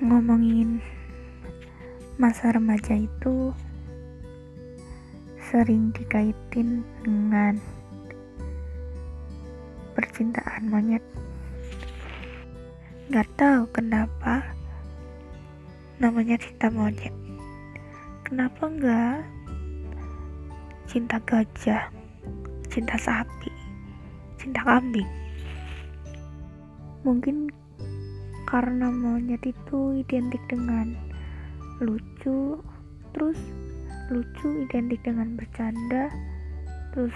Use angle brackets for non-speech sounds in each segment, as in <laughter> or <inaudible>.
ngomongin masa remaja itu sering dikaitin dengan percintaan monyet. Gak tahu kenapa namanya cinta monyet. Kenapa enggak cinta gajah cinta sapi cinta kambing? Mungkin karena monyet itu identik dengan lucu terus lucu identik dengan bercanda terus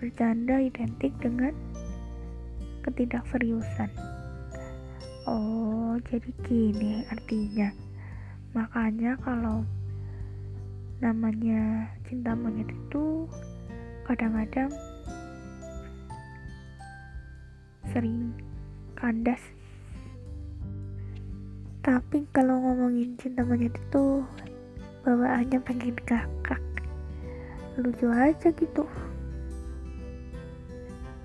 bercanda identik dengan ketidakseriusan. Oh jadi gini artinya. Makanya kalau namanya cinta monyet itu kadang-kadang sering kandas tapi kalau ngomongin cinta monyet itu bawaannya pengen kakak. Lucu aja gitu.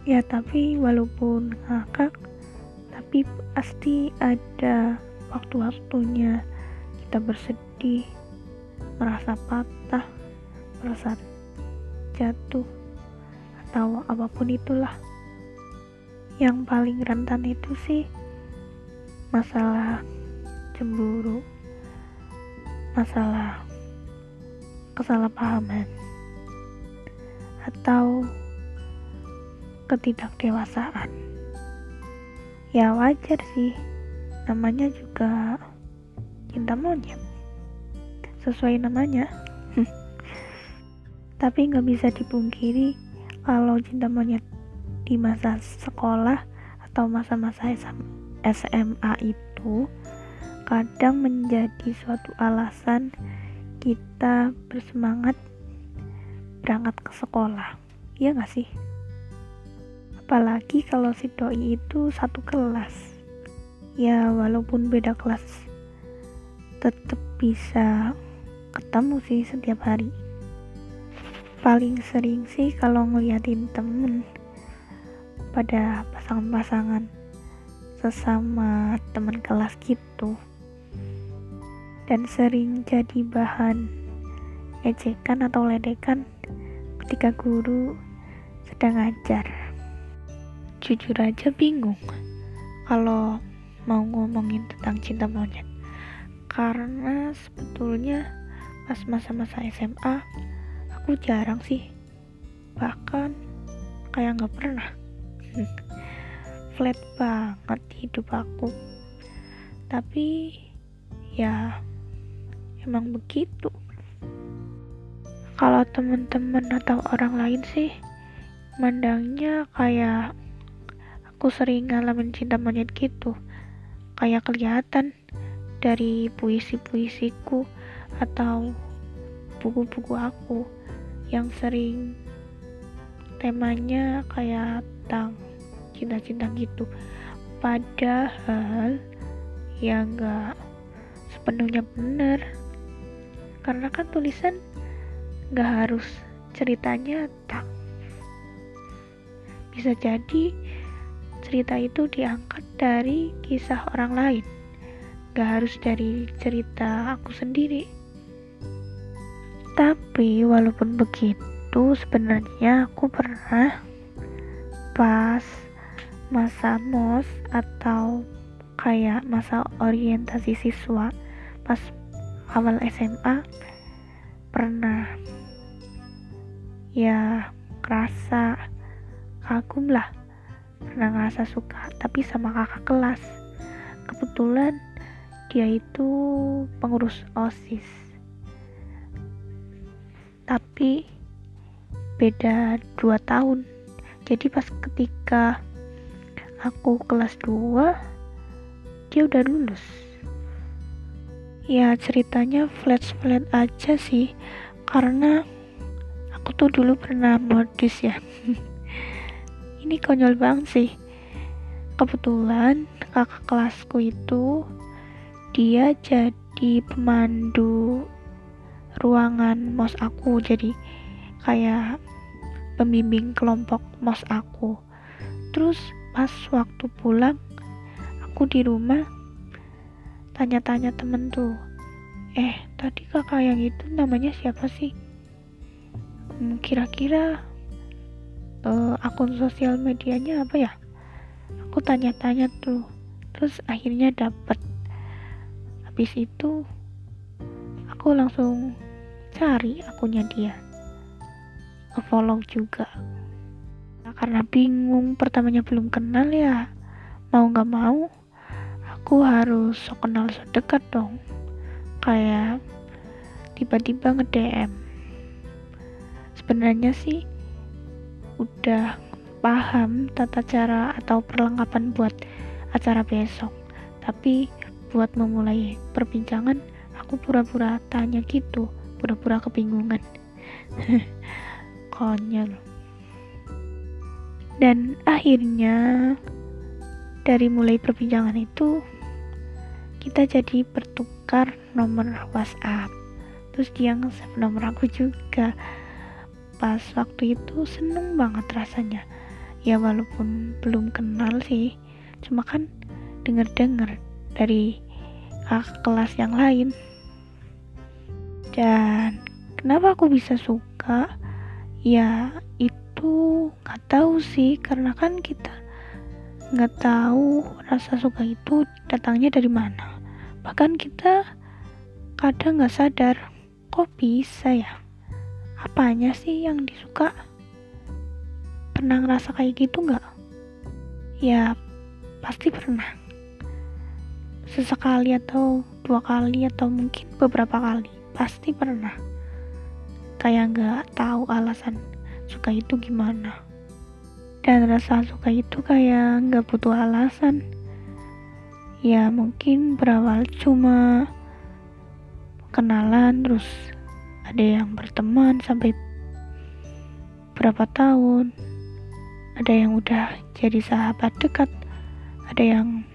Ya tapi walaupun kakak tapi pasti ada waktu-waktunya. Kita bersedih merasa patah merasa jatuh atau apa pun itulah. Yang paling rentan itu sih masalah cemburu, masalah kesalahpahaman, atau ketidakdewasaan. Ya wajar sih, namanya juga cinta monyet. Sesuai namanya. <laughs> Tapi nggak bisa dipungkiri kalau cinta monyet di masa sekolah atau masa-masa SMA itu kadang menjadi suatu alasan kita bersemangat berangkat ke sekolah. Iya gak sih? Apalagi kalau si doi itu satu kelas. Ya walaupun beda kelas tetap bisa ketemu sih setiap hari. Paling sering sih kalau ngeliatin temen pada pasangan-pasangan sesama teman kelas gitu dan sering jadi bahan ejekan atau ledekan ketika guru sedang ngajar. Jujur aja bingung kalau mau ngomongin tentang cinta monyet. Karena sebetulnya pas masa-masa SMA aku jarang sih. Bahkan kayak nggak pernah. <laughs> Flat banget hidup aku. Tapi ya emang begitu. Kalau teman-teman atau orang lain sih mandangnya kayak aku sering ngalamin cinta monyet gitu. Kayak kelihatan dari puisi-puisiku atau buku-buku aku yang sering temanya kayak tentang cinta-cinta gitu. Padahal ya enggak sepenuhnya benar karena kan tulisan gak harus ceritanya tak bisa jadi cerita itu diangkat dari kisah orang lain. Gak harus dari cerita aku sendiri. Tapi walaupun begitu sebenarnya aku pernah pas masa mos atau kayak masa orientasi siswa pas awal SMA pernah ya kerasa kagum lah. Pernah ngerasa suka tapi sama kakak kelas. Kebetulan dia itu pengurus osis. Tapi beda 2 tahun. Jadi pas ketika aku kelas 2 dia udah lulus ya ceritanya flat-flat aja sih. Karena aku tuh dulu pernah modus ya. <laughs> Ini konyol banget sih. Kebetulan kakak kelasku itu dia jadi pemandu ruangan mos aku. Jadi kayak pembimbing kelompok mos aku. Terus pas waktu pulang aku di rumah tanya-tanya temen tuh. Eh tadi kakak yang itu namanya siapa sih? Hmm, kira-kira uh, akun sosial medianya apa ya? Aku tanya-tanya tuh terus akhirnya dapet. Habis itu aku langsung cari akunnya dia. Follow juga. Nah, karena bingung pertamanya belum kenal ya. Mau nggak mau aku harus so kenal so dekat dong. Kayak tiba-tiba nge-DM sebenarnya sih udah paham tata cara atau perlengkapan buat acara besok. Tapi buat memulai perbincangan aku pura-pura tanya gitu pura-pura kebingungan. <laughs> Konyol. Dan akhirnya dari mulai perbincangan itu kita jadi bertukar nomor WhatsApp. Terus dia nge-save nomor aku juga. Pas waktu itu seneng banget rasanya. Ya walaupun belum kenal sih. Cuma kan denger-denger dari kakak kelas yang lain. Dan kenapa aku bisa suka? Ya itu nggak tahu sih. Karena kan kita nggak tahu rasa suka itu datangnya dari mana bahkan kita kadang nggak sadar kok bisa ya? Apanya sih yang disuka? Pernah ngerasa kayak gitu nggak? Ya pasti pernah. Sesekali atau dua kali atau mungkin beberapa kali pasti pernah. Kayak nggak tahu alasan suka itu gimana. Dan rasa suka itu kayak nggak butuh alasan ya mungkin berawal cuma kenalan terus ada yang berteman sampai berapa tahun. Ada yang udah jadi sahabat dekat ada yang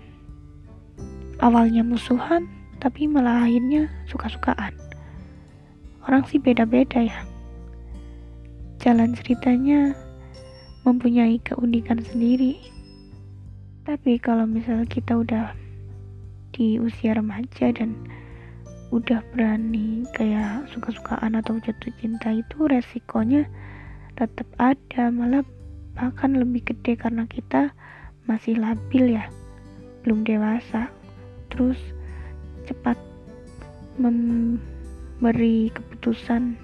awalnya musuhan tapi malah akhirnya suka-sukaan. Orang sih beda-beda ya. Jalan ceritanya mempunyai keunikan sendiri. Tapi kalau misal kita udah di usia remaja dan udah berani kayak suka-sukaan atau jatuh cinta itu resikonya tetap ada malah bahkan lebih gede karena kita masih labil ya belum dewasa. Terus cepat memberi keputusan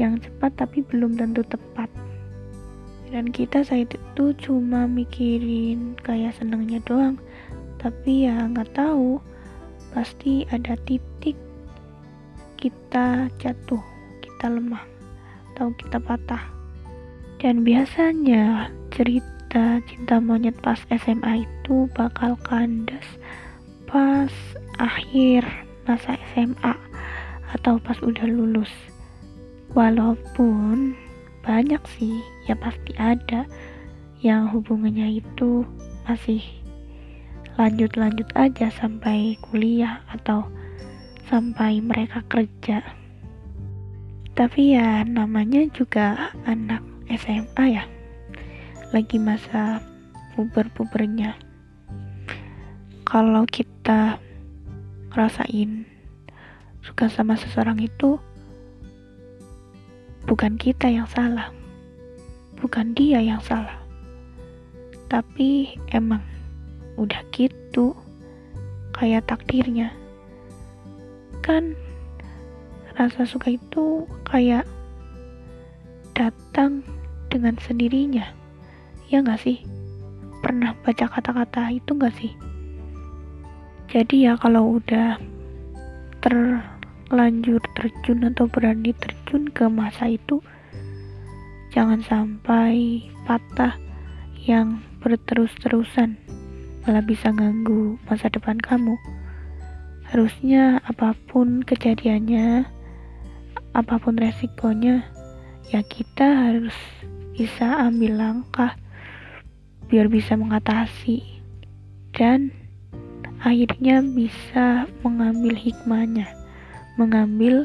yang cepat tapi belum tentu tepat. Dan kita saat itu cuma mikirin kayak senengnya doang tapi ya nggak tahu. Pasti ada titik kita jatuh kita lemah atau kita patah. Dan biasanya cerita cinta monyet pas SMA itu bakal kandas pas akhir masa SMA atau pas udah lulus. Walaupun banyak sih ya pasti ada yang hubungannya itu masih lanjut-lanjut aja sampai kuliah atau sampai mereka kerja. Tapi ya namanya juga anak SMA ya. Lagi masa puber-pubernya. Kalau kita rasain suka sama seseorang itu bukan kita yang salah, bukan dia yang salah, tapi emang udah gitu, kayak takdirnya. Kan rasa suka itu kayak datang dengan sendirinya, ya gak sih? Pernah baca kata-kata itu gak sih? Jadi ya kalau udah ter lanjut terjun atau berani terjun ke masa itu jangan sampai patah yang berterus-terusan malah bisa ganggu masa depan kamu. Harusnya apa pun kejadiannya apa pun resikonya ya kita harus bisa ambil langkah biar bisa mengatasi dan akhirnya bisa mengambil hikmahnya mengambil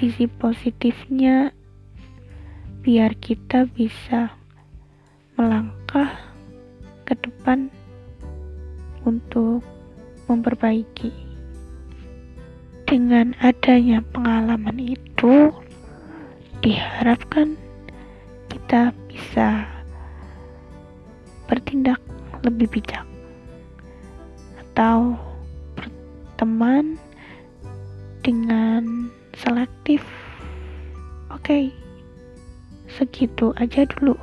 sisi positifnya biar kita bisa melangkah ke depan untuk memperbaiki. Dengan adanya pengalaman itu, diharapkan kita bisa bertindak lebih bijak atau berteman dengan selektif. Oke, segitu aja dulu.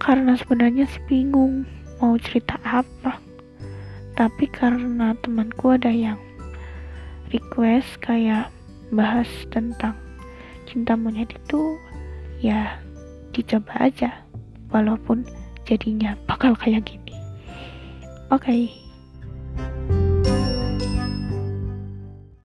Karena sebenarnya sih bingung mau cerita apa. Tapi karena temanku ada yang request kayak bahas tentang cinta monyet itu, ya dicoba aja. Walaupun jadinya bakal kayak gini. Oke. Okay.